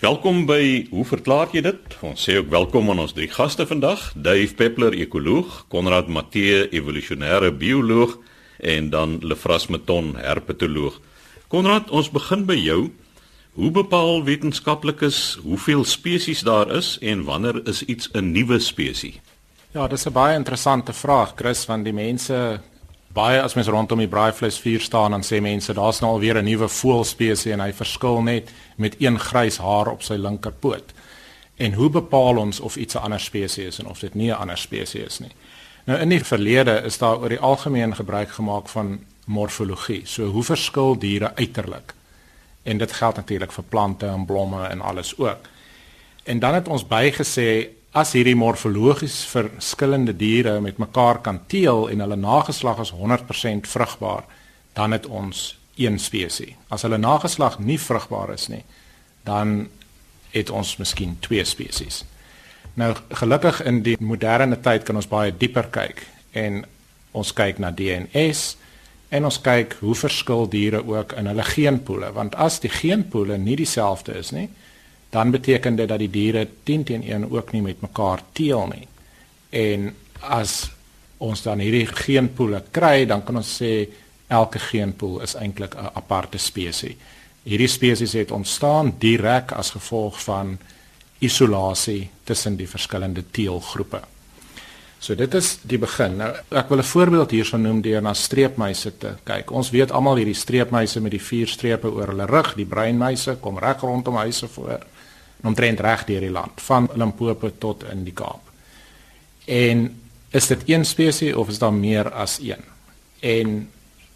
Welkom by Hoe verklaar jy dit? Ons sê ook welkom aan ons drie gaste vandag, Dave Peppler, ekoloog, Konrad Matthee, evolusionêre bioloog en dan Lefras Meton, herpetoloog. Konrad, ons begin by jou. Hoe bepaal wetenskaplikes hoeveel spesies daar is en wanneer is iets 'n nuwe spesies? Ja, dis 'n baie interessante vraag, Chris, want die mense baie as mens rondom die braaivleisvuur staan dan sê mense daar's nou alweer 'n nuwe voëlspesies en hy verskil net met een grys haar op sy linkerpoot. En hoe bepaal ons of iets 'n ander spesies is en of dit nie 'n ander spesies is nie? Nou in die verlede is daar oor die algemeen gebruik gemaak van morfologie. So hoe verskil diere uiterlik? En dit geld natuurlik vir plante en blomme en alles ook. En dan het ons bygesê as hierdie morfologies verskillende diere met mekaar kan teel en hulle nageslag is 100% vrugbaar, dan het ons een spesies. As hulle nageslag nie vrugbaar is nie, dan het ons miskien twee spesies. Nou gelukkig in die moderne tyd kan ons baie dieper kyk en ons kyk na DNS en ons kyk hoe verskil diere ook in hulle geenpoele want as die geenpoele nie dieselfde is nie, dan beteken dit dat die diere 10 teen 1 ook nie met mekaar teel nie. En as ons dan hierdie geenpoele kry, dan kan ons sê elke geenpoel is eintlik 'n aparte spesies. Hierdie spesies het ontstaan direk as gevolg van isolasie tussen die verskillende teelgroepe. So dit is die begin. Nou ek wil 'n voorbeeld hiervan noem deur na streepmuise te kyk. Ons weet almal hierdie streepmuise met die vier strepe oor hulle rug, die breinmuise kom reg rondom huise voor omtrent reg deur die land van Limpopo tot in die Kaap. En is dit een spesies of is daar meer as een? En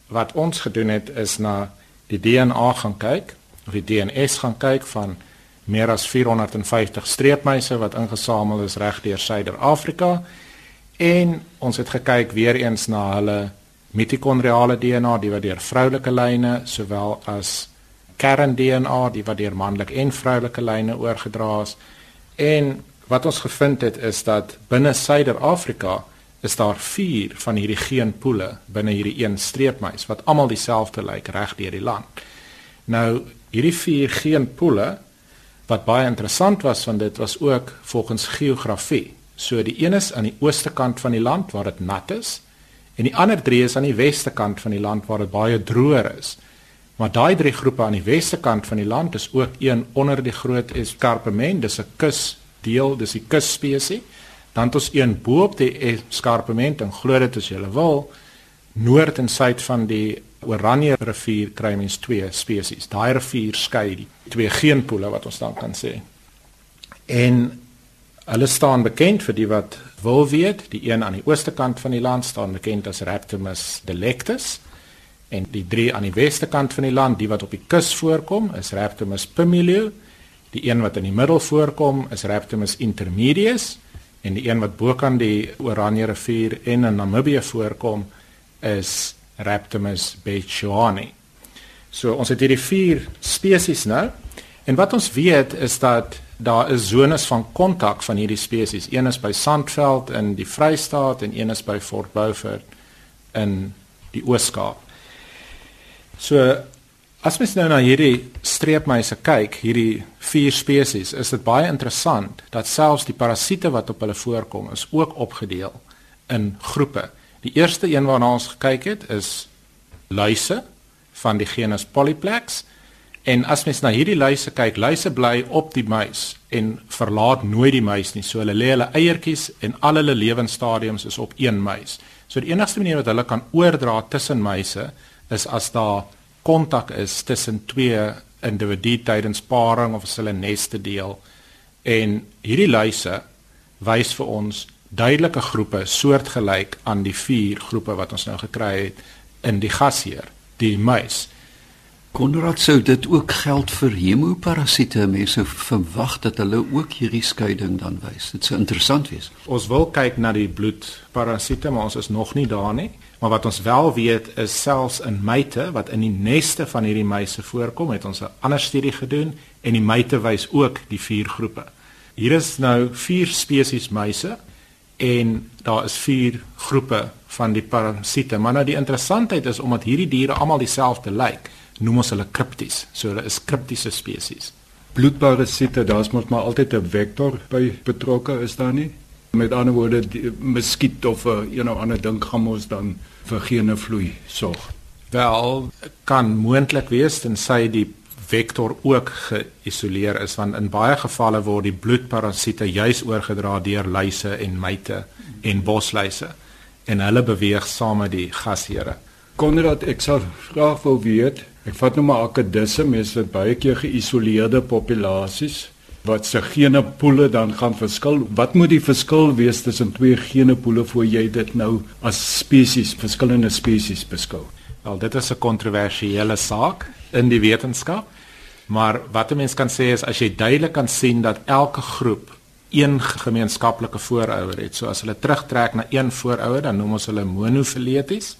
wat ons gedoen het is na die DNA gaan kyk of die DNS gaan kyk van meer as 450 streepmuise wat ingesamel is reg deur Suider-Afrika en ons het gekyk weer eens na hulle mitokondriale DNA die wat deur vroulike lyne sowel as kern DNA die wat deur manlike en vroulike lyne oorgedra is. En wat ons gevind het is dat binne Suider-Afrika is daar 4 van hierdie geenpoele binne hierdie een streepmuis wat almal dieselfde lyk reg deur die land. Nou hierdie 4 geenpoele wat baie interessant was want dit was ook volgens geografie. So die een is aan die ooste kant van die land waar dit nat is en die ander 3 is aan die weste kant van die land waar dit baie droër is. Maar daai drie groepe aan die weste kant van die land is ook een onder die groot escarpement, dis 'n kusdeel, dis die kusspesies. Dan het ons een bo op die escarpement en glo dit as jy wil, noord en suid van die Oranje rivier kry mens twee spesies. Daai rivier skei die twee geenpoele wat ons dan kan sê. En hulle staan bekend vir die wat wil weet, die een aan die ooste kant van die land staan bekend as Raptorus delectus en die drie aan die weste kant van die land, die wat op die kus voorkom, is Raptorus pumilio. Die een wat in die middel voorkom, is Raptorus intermedius en die een wat bokant die Oranje rivier en in Namibië voorkom, is Raptorus bechuani. So ons het hierdie vier spesies nou. En wat ons weet is dat daar is zones van kontak van hierdie spesies. Een is by Sandveld in die Vrystaat en een is by Fort Beaufort in die Oos-Kaap. So as mens nou na hierdie streepmuise kyk, hierdie vier spesies, is dit baie interessant dat selfs die parasiete wat op hulle voorkom is ook opgedeel in groepe. Die eerste een waarna ons gekyk het is luise van die genus Polyplex. En as mens na hierdie luise kyk, luise bly op die muis en verlaat nooit die muis nie. So hulle lê hulle eiertjies en al hulle lewensstadiums is op een muis. So die enigste manier wat hulle kan oordra tussen muise is as daar kontak is tussen twee individue tydens paring of as hulle neste deel. En hierdie luise wys vir ons duidelike groepe soortgelyk aan die vier groepe wat ons nou gekry het in die gasheer, die muis. Konrad sou dit ook geld vir hemoparasiete. Mense verwag dat hulle ook hierdie skeiding dan wys. Dit sou interessant wees. Ons wil kyk na die bloedparasiete, maar ons is nog nie daar nie. Maar wat ons wel weet is selfs in myte wat in die neste van hierdie muise voorkom, het ons 'n ander studie gedoen en die myte wys ook die vier groepe. Hier is nou vier spesies muise en daar is vier groepe van die parasiete. Maar nou die interessantheid is omdat hierdie diere almal dieselfde lyk, noem ons hulle kripties. So hulle is kriptiese spesies. bloedparasiete, daar's mos maar altyd 'n vektor by betrokke, is daar nie? Met ander woorde, muskiet of 'n uh, een of ander ding gaan ons dan vir gene vloei sorg. Wel, kan moontlik wees tensy die vektor ook geïsoleer is want in baie gevalle word die bloedparasiete juis oorgedra deur luise en myte en bosluise en hulle beweeg saam met die gasheere. Konrad, ek sal graag wou weet, ek vat nou maar akedisse, mense baie keer geïsoleerde populasies wat se genepoele dan gaan verskil. Wat moet die verskil wees tussen twee genepoele voor jy dit nou as spesies, verskillende spesies beskou? Wel, dit is 'n kontroversiële saak in die wetenskap. Maar wat 'n mens kan sê is as jy duidelik kan sien dat elke groep een gemeenskaplike voorouder het. So as hulle terugtrek na een voorouder, dan noem ons hulle monofeleties.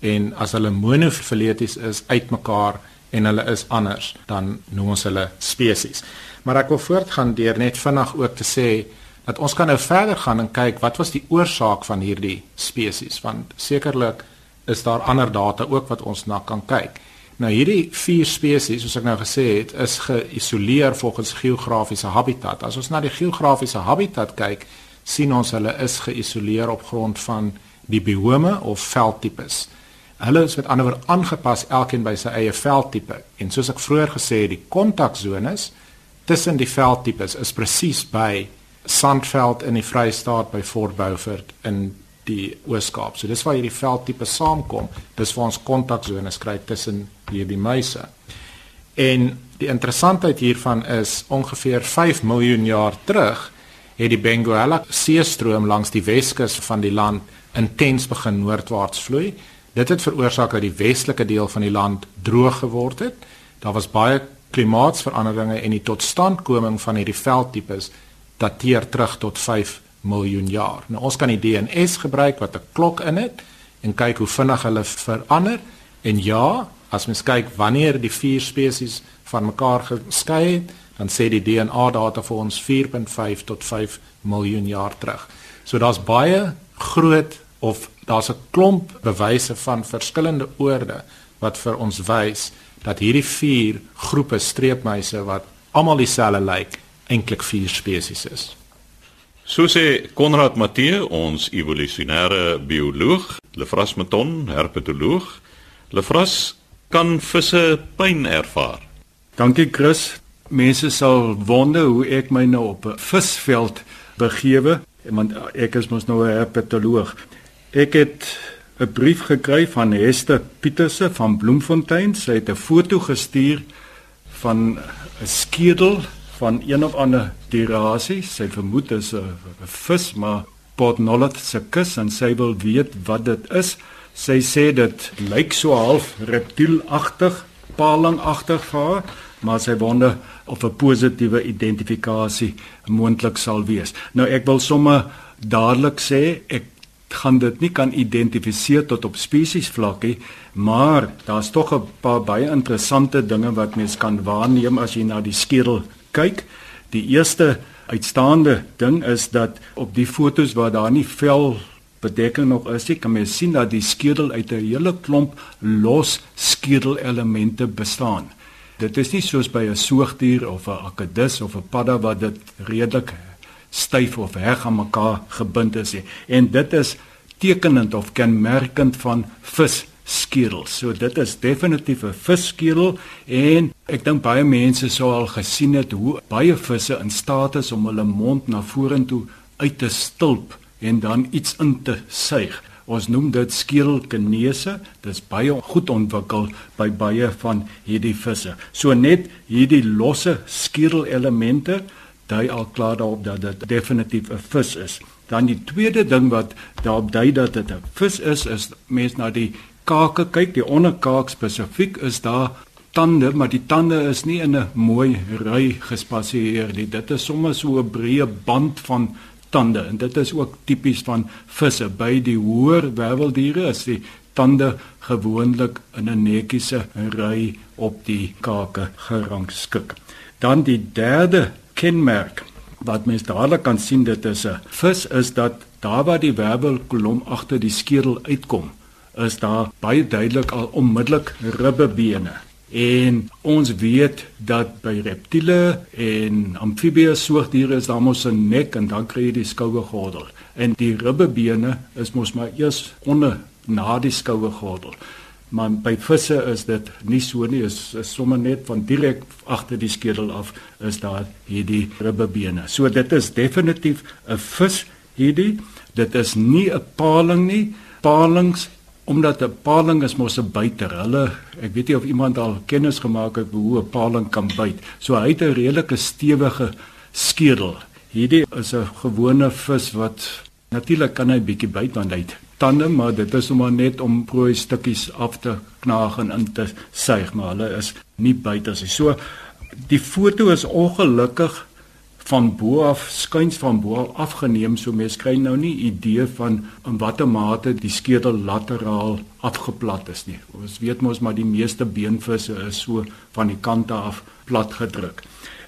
En as hulle monofeleties is uitmekaar en hulle is anders, dan noem ons hulle spesies. Maar ek wil voortgaan deur net vinnig ook te sê dat ons kan nou verder gaan en kyk wat was die oorsaak van hierdie spesies want sekerlik is daar ander data ook wat ons na kan kyk. Nou hierdie vier spesies, soos ek nou gesê het, is geïsoleer volgens geografiese habitat. As ons na die geografiese habitat kyk, sien ons hulle is geïsoleer op grond van die biome of veldtipes. Hulle is met ander woorde aangepas elkeen by sy eie veldtipe. En soos ek vroeër gesê het, die kontaksones tussen die veldtipes is presies by Sandveld in die Vrystaat by Fort Beaufort in die Oos-Kaap. So dis waar hierdie veldtipe saamkom. Dis waar ons kontaksones kry tussen hierdie muise. En die interessantheid hiervan is ongeveer 5 miljoen jaar terug het die Benguela seestroom langs die Weskus van die land intens begin noordwaarts vloei. Dit het veroorsaak dat die westelike deel van die land droog geword het. Daar was baie klimaatsveranderinge en die totstandkoming van hierdie veldtipes dateer terug tot 5 miljoen jaar. Nou ons kan die DNS gebruik wat 'n klok in het en kyk hoe vinnig hulle verander en ja, as mens kyk wanneer die vier spesies van mekaar geskei het, dan sê die DNA data vir ons 4.5 tot 5 miljoen jaar terug. So daar's baie groot of daar's 'n klomp bewyse van verskillende oorde wat vir ons wys dat hierdie vier groepe streepmuise wat almal dieselfde lyk, eintlik vier spesies is. So sê Konrad Matthee, ons evolusionêre bioloog, Lefras Meton, herpetoloog. Lefras kan visse pyn ervaar. Dankie Chris. Mense sal wonder hoe ek my nou op 'n visveld begewe, want ek is mos nou 'n herpetoloog. Ek het 'n brief gekry van Hester Pieterse van Bloemfontein. Sy het 'n foto gestuur van 'n skedel van een of ander dirasie. Sy vermoed dit is 'n vis, maar Port Nolloth se kus en sy wil weet wat dit is. Sy sê dit lyk so half reptielagtig, palingagtig vir haar, maar sy wonder of 'n positiewe identifikasie moontlik sal wees. Nou ek wil sommer dadelik sê ek gaan dit nie kan identifiseer tot op spesies vlakkie, maar daar's tog 'n paar baie interessante dinge wat mens kan waarneem as jy na die skedel kyk. Die eerste uitstaande ding is dat op die fotos waar daar nie vel bedekking nog is nie, kan mens sien dat die skedel uit 'n hele klomp los skedelelemente bestaan. Dit is nie soos by 'n soogdier of 'n akedus of 'n padda wat dit redelik styf of reg aan mekaar gebind is nie. En dit is tekenend of kenmerkend van vis skedel. So dit is definitief 'n visskedel en ek dink baie mense sou al gesien het hoe baie visse in staat is om hulle mond na vorentoe uit te stulp en dan iets in te suig. Ons noem dit skedelkinese. Dit is baie goed ontwikkel by baie van hierdie visse. So net hierdie losse skedelelemente dui al klaar daarop dat dit definitief 'n vis is. Dan die tweede ding wat daarop dui dat dit 'n vis is, is mens na die kake kyk, die onderkaak spesifiek is daar tande, maar die tande is nie in 'n mooi ry gespasieer nie. Dit is sommer so 'n breë band van tande en dit is ook tipies van visse. By die hoër werveldiere is die tande gewoonlik in 'n netjiese ry op die kake gerangskik. Dan die derde kenmerk wat mens dadelik kan sien dit is 'n vis is dat daar waar die wervelkolom agter die skedel uitkom is daar baie duidelik al onmiddellik ribbebene. En ons weet dat by reptiele en amfibieë soogdiere is daar mos 'n nek en dan kry jy die skouegordel. En die ribbebene is mos maar eers onder na die skouegordel. Maar by visse is dit nie so nie, is, is sommer net van direk agter die skedel af is daar hierdie ribbebene. So dit is definitief 'n vis hierdie. Dit is nie 'n paling nie. Palings omdat 'n paling is mos 'n buiter. Hulle ek weet nie of iemand al kennis gemaak het hoe 'n paling kan byt. So hy het 'n redelike stewige skedel. Hierdie is 'n gewone vis wat natuurlik kan hy bietjie byt want hy tande, maar dit is maar net om prooi stukkies af te knaag en in te suig, maar hulle is nie byters nie. So die foto is ongelukkig van bo af skuins van bo af afgeneem so mens kry nou nie idee van in watter mate die skedel lateraal afgeplat is nie. Ons weet mos maar die meeste beenvisse is so van die kante af plat gedruk.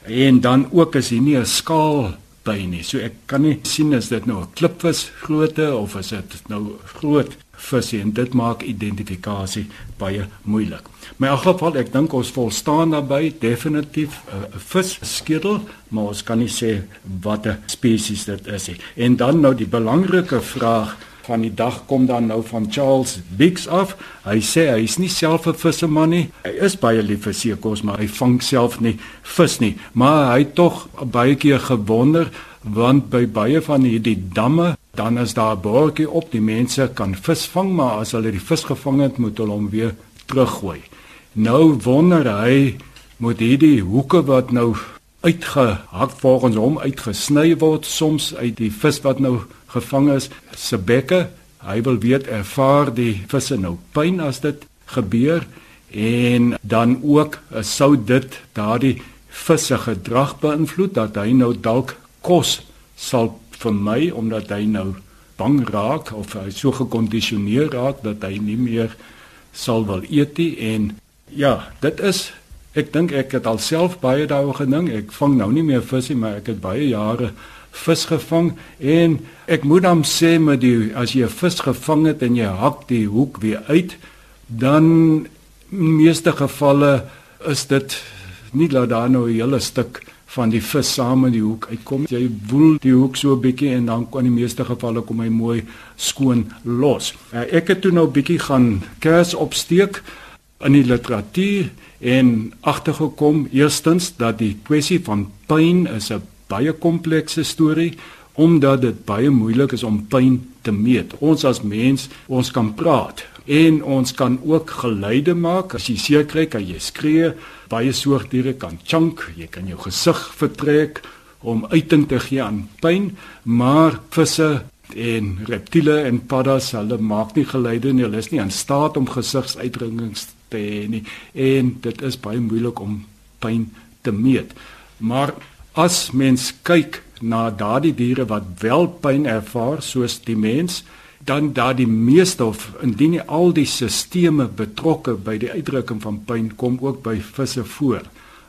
En dan ook is hier nie 'n skaal by nie. So ek kan nie sien is dit nou 'n klipvis grootte of is dit nou groot visie en dit maak identifikasie baie moeilik. My in geval ek dink ons volstaan daarbey definitief 'n uh, vis skedel, maar ons kan nie sê watter spesies dit is nie. En dan nou die belangrike vraag van die dag kom dan nou van Charles Biggs af. Hy sê hy is nie self 'n visserman nie. Hy is baie lief vir seekos, maar hy vang self nie vis nie. Maar hy het tog baie keer gewonder want by baie van hierdie damme dan is daar 'n bordjie op die mense kan vis vang maar as hulle die vis gevang het moet hulle hom weer teruggooi. Nou wonder hy moet hierdie hoeke wat nou uitgehak volgens hom uitgesny word soms uit die vis wat nou gevang is se bekke. Hy wil weet ervaar die visse nou pyn as dit gebeur? En dan ook sou dit daardie visse gedrag beïnvloed dat hy nou dalk kos sal vir my omdat hy nou bang raak of hy so gekondisioneer raak dat hy nie meer sal wil eet nie? En ja dit is ek dink ek het alself baie daaroor gedink. Ek vang nou nie meer vis nie maar ek het baie jare vis gevang en ek moet dan sê met die as jy 'n vis gevang het en jy hak die hoek weer uit dan meeste gevalle is dit nie laat daar nou 'n hele stuk van die vis saam in die hoek uitkom. Jy woel die hoek so 'n bietjie en dan kan in die meeste gevalle kom hy mooi skoon los. Uh, ek het toe nou bietjie gaan kers opsteek in die literatuur en agtergekom eerstens dat die kwessie van pyn is 'n baie komplekse storie omdat dit baie moeilik is om pyn te meet. Ons as mens, ons kan praat en ons kan ook geluide maak. As jy seer kry, kan jy skree. Baie soogdiere kan chunk, jy kan jou gesig vertrek om uiting te gee aan pyn, maar visse en reptiele en paddas, hulle maak nie geluide nie. Hulle is nie in staat om gesigsuitdrukkings te hê nie en dit is baie moeilik om pyn te meet. Maar as mens kyk na daardie diere wat wel pyn ervaar soos die mens, dan daar die meeste of indien nie al die sisteme betrokke by die uitdrukking van pyn kom ook by visse voor.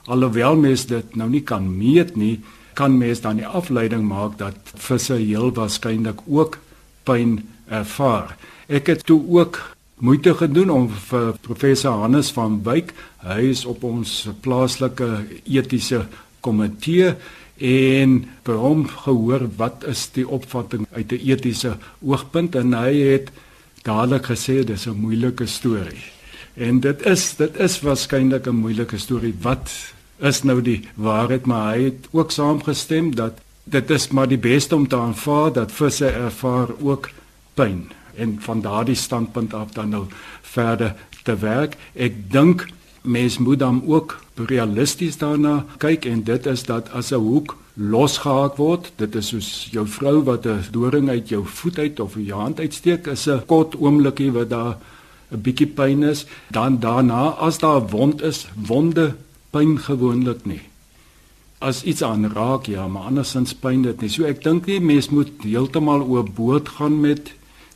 Alhoewel mens dit nou nie kan meet nie, kan mens dan die afleiding maak dat visse heel waarskynlik ook pyn ervaar. Ek het toe ook moeite gedoen om vir professor Hannes van Wyk, hy is op ons plaaslike etiese komitee en by hom gehoor wat is die opvatting uit 'n etiese oogpunt en hy het dadelik gesê dis 'n moeilike storie. En dit is dit is waarskynlik 'n moeilike storie. Wat is nou die waarheid? Maar hy het ook saamgestem dat dit is maar die beste om te aanvaar dat visse ervaar ook pyn en van daardie standpunt af dan nou verder te werk. Ek dink mens moet dan ook realisties daarna kyk en dit is dat as 'n hoek losgehaak word, dit is soos jou vrou wat 'n doring uit jou voet uit of jou hand uitsteek, is 'n kort oomblikie wat daar 'n bietjie pyn is, dan daarna as daar 'n wond is, wonde pyn gewoonlik nie. As iets aanraak ja, maar andersins pyn dit nie. So ek dink nie mens moet heeltemal oor boord gaan met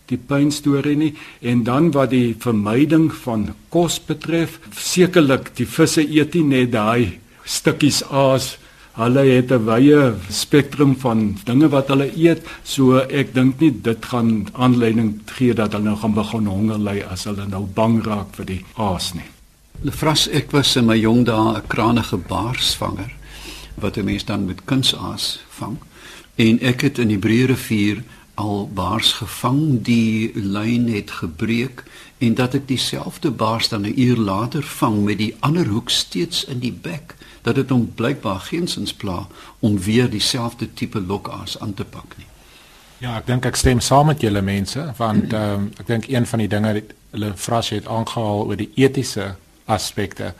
die pynstorie nie. En dan wat die vermyding van kos betref sekerlik die visse eet nie net daai stukkies aas. Hulle het 'n wye spektrum van dinge wat hulle eet. So ek dink nie dit gaan aanleiding gee dat hulle nou gaan begin honger ly as hulle nou bang raak vir die aas nie. Lefras, ek was in my jong dae 'n kranige baarsvanger wat 'n mens dan met kunsaas vang. En ek het in die Breë rivier al baars gevang, die lyn het gebreek en dat ek dieselfde baars dan 'n uur later vang met die ander hoek steeds in die bek, dat dit hom blykbaar geensins pla om weer dieselfde tipe lokaas aan te pak nie. Ja, ek dink ek stem saam met julle mense want ehm um, ek dink een van die dinge wat hulle vras het aangehaal oor die etiese aspekte.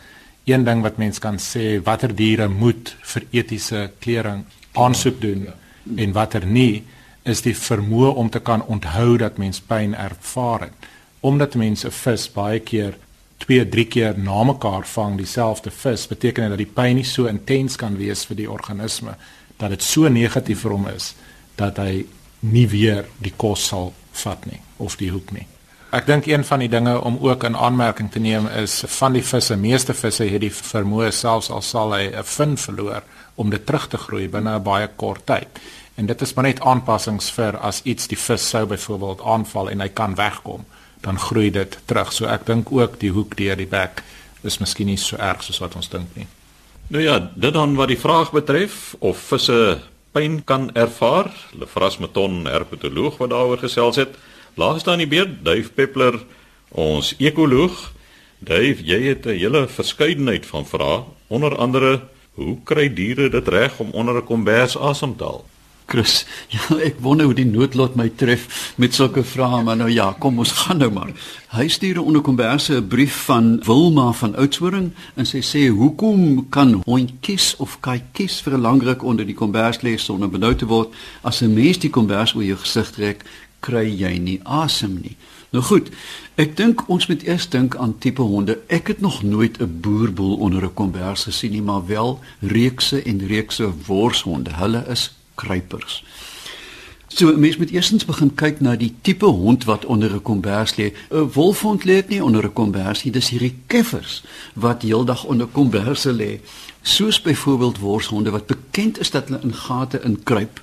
Een ding wat mens kan sê, watter diere moet vir etiese klering aansoek doen ja. en watter nie, is die vermoë om te kan onthou dat mens pyn ervaar het. Omdat mense vis baie keer 2, 3 keer na mekaar vang dieselfde vis, beteken dit dat die pyn nie so intens kan wees vir die organisme dat dit so negatief vir hom is dat hy nie weer die kos sal vat nie of die hoek nie. Ek dink een van die dinge om ook in aanmerking te neem is van die visse, meeste visse het die vermoë selfs al sal hy 'n fin verloor om dit terug te groei binne 'n baie kort tyd. En dit is maar net aanpassings vir as iets die vis sou byvoorbeeld aanval en hy kan wegkom, dan groei dit terug. So ek dink ook die hoek deur die bek is miskien nie so erg soos wat ons dink nie. Nou ja, dit dan wat die vraag betref of visse pyn kan ervaar. Lefras Meton, herpetoloog wat daaroor gesels het. Laas dan die beurt Duif Peppler, ons ekoloog. Duif, jy het 'n hele verskeidenheid van vrae, onder andere, hoe kry diere dit reg om onder 'n kombers asem te haal? Chris, ja, ek wonder hoe die noodlot my tref met sulke vrae, maar nou ja, kom ons gaan nou maar. Hy stuur onder komberse 'n brief van Wilma van Oudtshoorn en sy sê hoekom kan hondjies of katjies vir 'n lang ruk onder die kombers lê sonder benou te word as 'n mens die kombers oor jou gesig trek, kry jy nie asem nie. Nou goed, ek dink ons moet eers dink aan tipe honde. Ek het nog nooit 'n boerboel onder 'n kombers gesien nie, maar wel reekse en reekse worshonde. Hulle is kruipers. So mens moet eerstens begin kyk na die tipe hond wat onder 'n kombers lê. 'n Wolfhond lê nie onder 'n kombers nie, dis hierdie keffers wat heeldag onder komberse lê. Soos byvoorbeeld worshonde wat bekend is dat hulle in gate inkruip.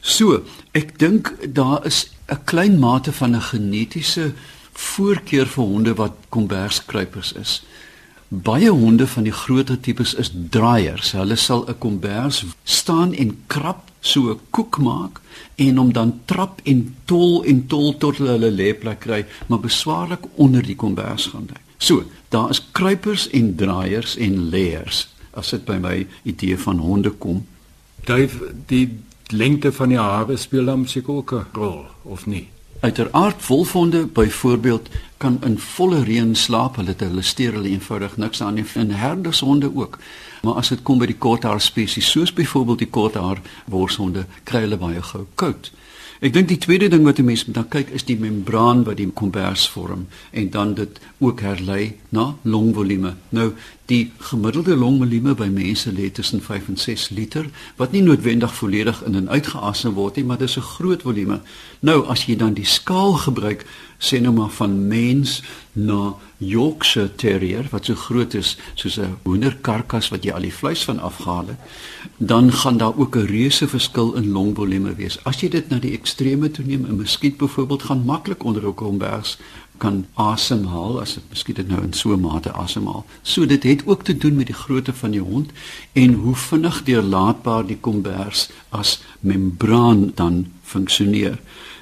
So, ek dink daar is 'n klein mate van 'n genetiese voorkeur vir honde wat komberskruipers is. Baie honde van die groter tipes is draaiers. Hulle sal 'n kombers staan en krap so 'n koek maak en hom dan trap en tol en tol tot hulle lêplek kry, maar beswaarlik onder die kombers gaan lê. So, daar is kruipers en draaiers en leers as dit by my idee van honde kom. Duif die lengte van die hare speel dan seker ook 'n rol of nie? Uiteraard wolfhonde byvoorbeeld kan in volle reën slaap, hulle het hulle steur hulle eenvoudig niks aan nie. En herdershonde ook. Maar as dit kom by die korthaar spesies, soos byvoorbeeld die korthaar worshonde, kry hulle baie gou koud. Ek dink die tweede ding wat 'n mens moet dan kyk is die membraan wat die kombers vorm en dan dit ook herlei na longvolume. Nou, die gemiddelde longvolume by mense lê tussen 5 en 6 liter, wat nie noodwendig volledig in en uitgeasem word nie, maar dis 'n groot volume. Nou, as jy dan die skaal gebruik, sê nou maar van mens na Yorkshire Terrier wat so groot is soos 'n hoenderkarkas wat jy al die vleis van afgehaal het, dan gaan daar ook 'n reuse verskil in longvolume wees. As jy dit na die extreme toe neem, 'n muskiet byvoorbeeld gaan maklik onder 'n kombers kan asemhaal as dit miskien dit nou in so 'n mate asemhaal. So dit het ook te doen met die grootte van die hond en hoe vinnig deurlaatbaar die kombers as membraan dan funksioneer.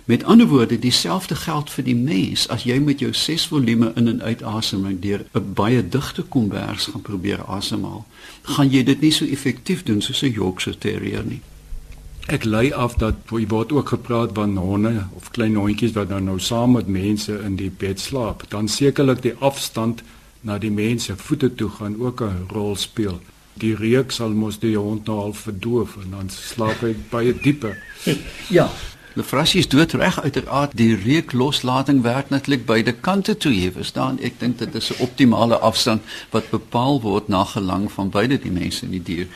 Met ander woorde, dieselfde geld vir die mens as jy met jou 6 volume in en uit asemhaling deur 'n baie digte kombers gaan probeer asemhaal, gaan jy dit nie so effektief doen soos 'n Yorkshire Terrier nie. Ek lei af dat jy word ook gepraat van honde of klein hondjies wat dan nou saam met mense in die bed slaap. Dan sekerlik die afstand na die mense voete toe gaan ook 'n rol speel. Die reuk sal mos die hond nou al verdoof en dan slaap hy baie dieper. Ja, Lefrasie is dood reg uiteraard die reukloslating werk natuurlik beide kante toe jy verstaan ek dink dit is 'n optimale afstand wat bepaal word na gelang van beide die mense en die dier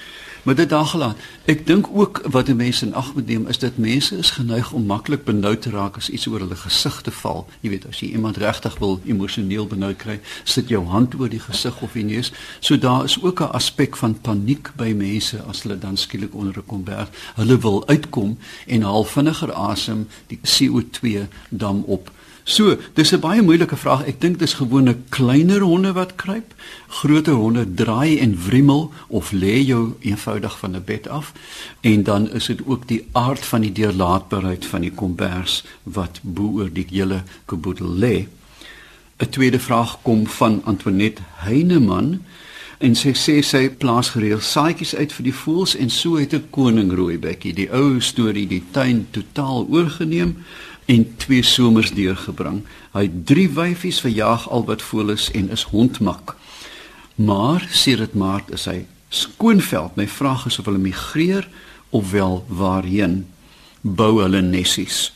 Maar dit daar gelaat. Ek dink ook wat die mense in ag moet neem is dat mense is geneig om maklik benoud te raak as iets oor hulle gesig te val. Jy weet, as jy iemand regtig wil emosioneel benoud kry, sit jou hand oor die gesig of die neus. So daar is ook 'n aspek van paniek by mense as hulle dan skielik onder 'n kombers, hulle wil uitkom en haal vinniger asem, die CO2 dam op. So, dis 'n baie moeilike vraag. Ek dink dis gewone kleiner honde wat kruip. Groter honde draai en wrimmel of lê jou eenvoudig van 'n bed af. En dan is dit ook die aard van die deurlaatbaarheid van die kombers wat bo oor die hele kaboedel lê. 'n Tweede vraag kom van Antoinette Heineman en sy sê sy plaas gereeld saaitjies uit vir die voëls en so het 'n koning rooibekkie die ou storie die tuin totaal oorgeneem en twee somers deurgebring. Hy het drie wyfies verjaag al wat voel is en is hondmak. Maar sê dit maar is hy skoonveld. My vraag is of hulle migreer of wel waarheen bou hulle nessies.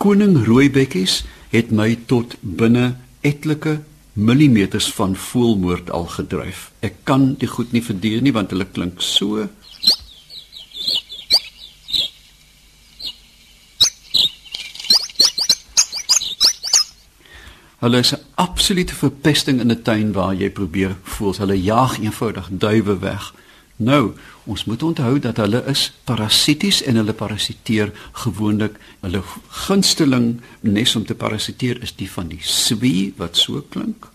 Koning rooibekkies het my tot binne etlike millimeters van voelmoord al gedryf. Ek kan dit goed nie verdeel nie want hulle klink so Hulle is 'n absolute verpesting in 'n tuin waar jy probeer voel. Hulle jaag eenvoudig duwe weg. Nou, ons moet onthou dat hulle is parasities en hulle parasiteer gewoonlik. Hulle gunsteling nes om te parasiteer is die van die swie wat so klink.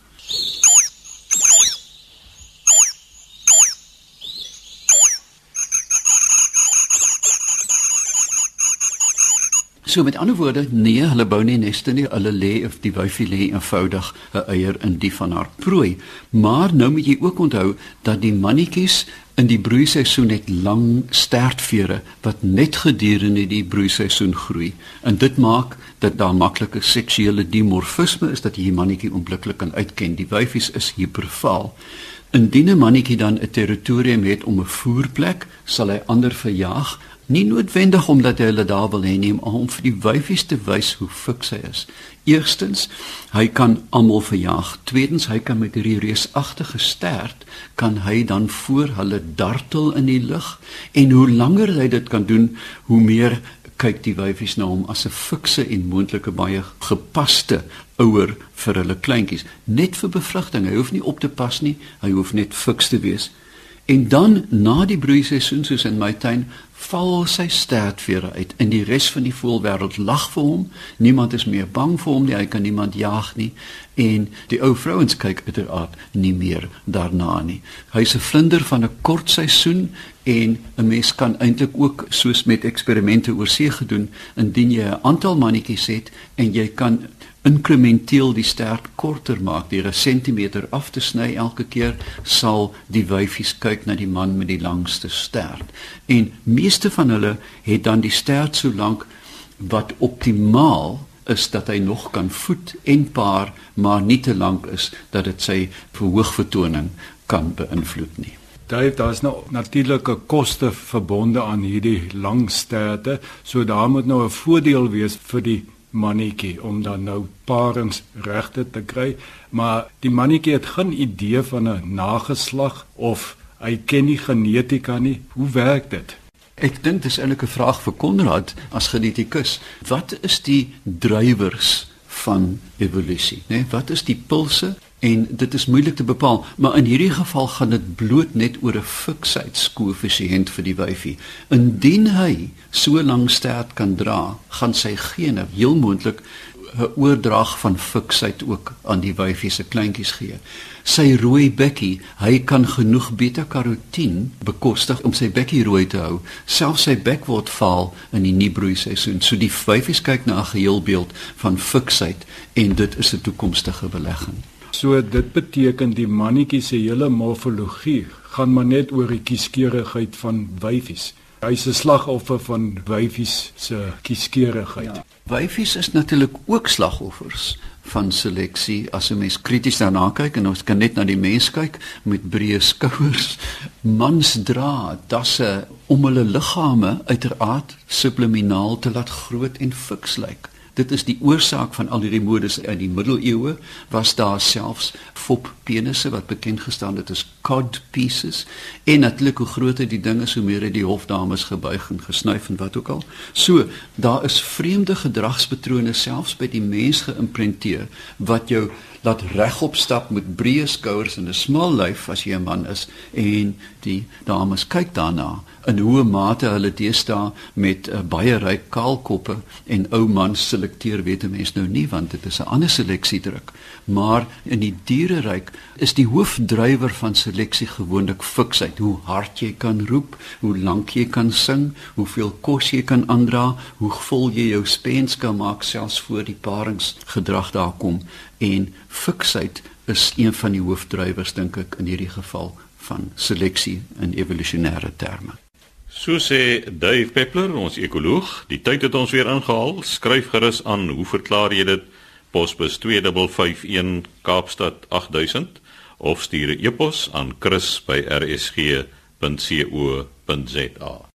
So met ander woorde, nee, hulle bou nie neste nie. Hulle lê of die wyfie lê eenvoudig 'n eier in die van haar prooi. Maar nou moet jy ook onthou dat die mannetjies in die broeiseisoen het lang stertvere wat net gedurende die broeiseisoen groei. En dit maak dat daar maklike seksuele dimorfisme is dat jy mannetjie onmiddellik kan uitken. Die wyfies is hiperfaal. Indien 'n mannetjie dan 'n territorium het om 'n voerplek, sal hy ander verjaag Nie noodwendig omdat hy hulle daar wil hê nie, maar om vir die wyfies te wys hoe fiks hy is. Eerstens, hy kan almal verjaag. Tweedens, hy kan met hierdie reusagtige stert kan hy dan voor hulle dartel in die lug en hoe langer hy dit kan doen, hoe meer kyk die wyfies na hom as 'n fikse en moontlike baie gepaste ouer vir hulle kleintjies. Net vir bevrugting. Hy hoef nie op te pas nie. Hy hoef net fiks te wees. En dan na die broeiseisoen soos in my tuin val sy stertvere uit in die res van die voelwêreld lag vir hom. Niemand is meer bang vir hom nie. Hy kan niemand jaag nie en die ou vrouens kyk uiteraard nie meer daarna nie. Hy's 'n vlinder van 'n kort seisoen en 'n mens kan eintlik ook soos met eksperimente oor see gedoen indien jy 'n aantal mannetjies het en jy kan inkrementeel die stert korter maak deur 'n sentimeter af te sny elke keer sal die wyfies kyk na die man met die langste stert. En meeste van hulle het dan die stert so lank wat optimaal is dat hy nog kan voed en paar maar nie te lank is dat dit sy verhoogvertoning kan beïnvloed nie. Daar daar's nou natuurlike koste verbonde aan hierdie lang sterte so daar moet nou 'n voordeel wees vir die mannetjie om dan nou paringsregte te kry, maar die mannetjie het geen idee van 'n nageslag of hy ken nie genetika nie. Hoe werk dit? Ek dink dis eintlik 'n vraag vir Konrad as genetikus. Wat is die drywers van evolusie, né? Nee, wat is die pulse en dit is moeilik te bepaal, maar in hierdie geval gaan dit bloot net oor 'n fiksheidskoëffisiënt vir die wyfie. Indien hy so lank stert kan dra, gaan sy gene heel moontlik 'n oordrag van fiksheid ook aan die wyfie se kleintjies gee. Sy rooi bekkie, hy kan genoeg beta-karotien bekostig om sy bekkie rooi te hou. Selfs sy bek word vaal in die nuutbroei seisoen. So die wyfies kyk na 'n geheelbeeld van fiksheid en dit is 'n toekomstige belegging. So dit beteken die mannetjie se hele morfologie gaan maar net oor die kieskeurigheid van wyfies. Hy's 'n slagoffer van wyfies se kieskeurigheid. Ja. Wyfies is natuurlik ook slagoffers van seleksie as 'n mens krities daarna kyk en ons kan net na die mens kyk met breë skouers. Mans dra dasse om hulle liggame uiteraard subliminaal te laat groot en fiks lyk. Dit is die oorsaak van al hierdie modes in die middeleeue was daar selfs fop penisse wat bekend gestaan het as cod pieces en natuurlik hoe groter die dinge so meer het die hofdames gebuig en gesnuif en wat ook al. So, daar is vreemde gedragspatrone selfs by die mens geïmprenteer wat jou laat regop stap met breë skouers en 'n smal lyf as jy 'n man is en die dames kyk daarna in hoe mate hulle deesdae met uh, baie ryk kaalkoppe en ou mans selekteer weet 'n mens nou nie want dit is 'n ander seleksiedruk. Maar in die diereryk is die hoofdrywer van seleksie gewoonlik fiksheid. Hoe hard jy kan roep hoe lank jy kan sing hoeveel kos jy kan aandra hoe vol jy jou spens kan maak selfs voor die paringsgedrag daar kom en fiksheid is een van die hoofdrywers dink ek in hierdie geval van seleksie in evolusionêre terme. So sê Dave Peppler, ons ekoloog, die tyd het ons weer ingehaal. Skryf gerus aan, hoe verklaar jy dit? Posbus 2551 Kaapstad 8000 of stuur 'n e-pos aan chris@rsg.co.za.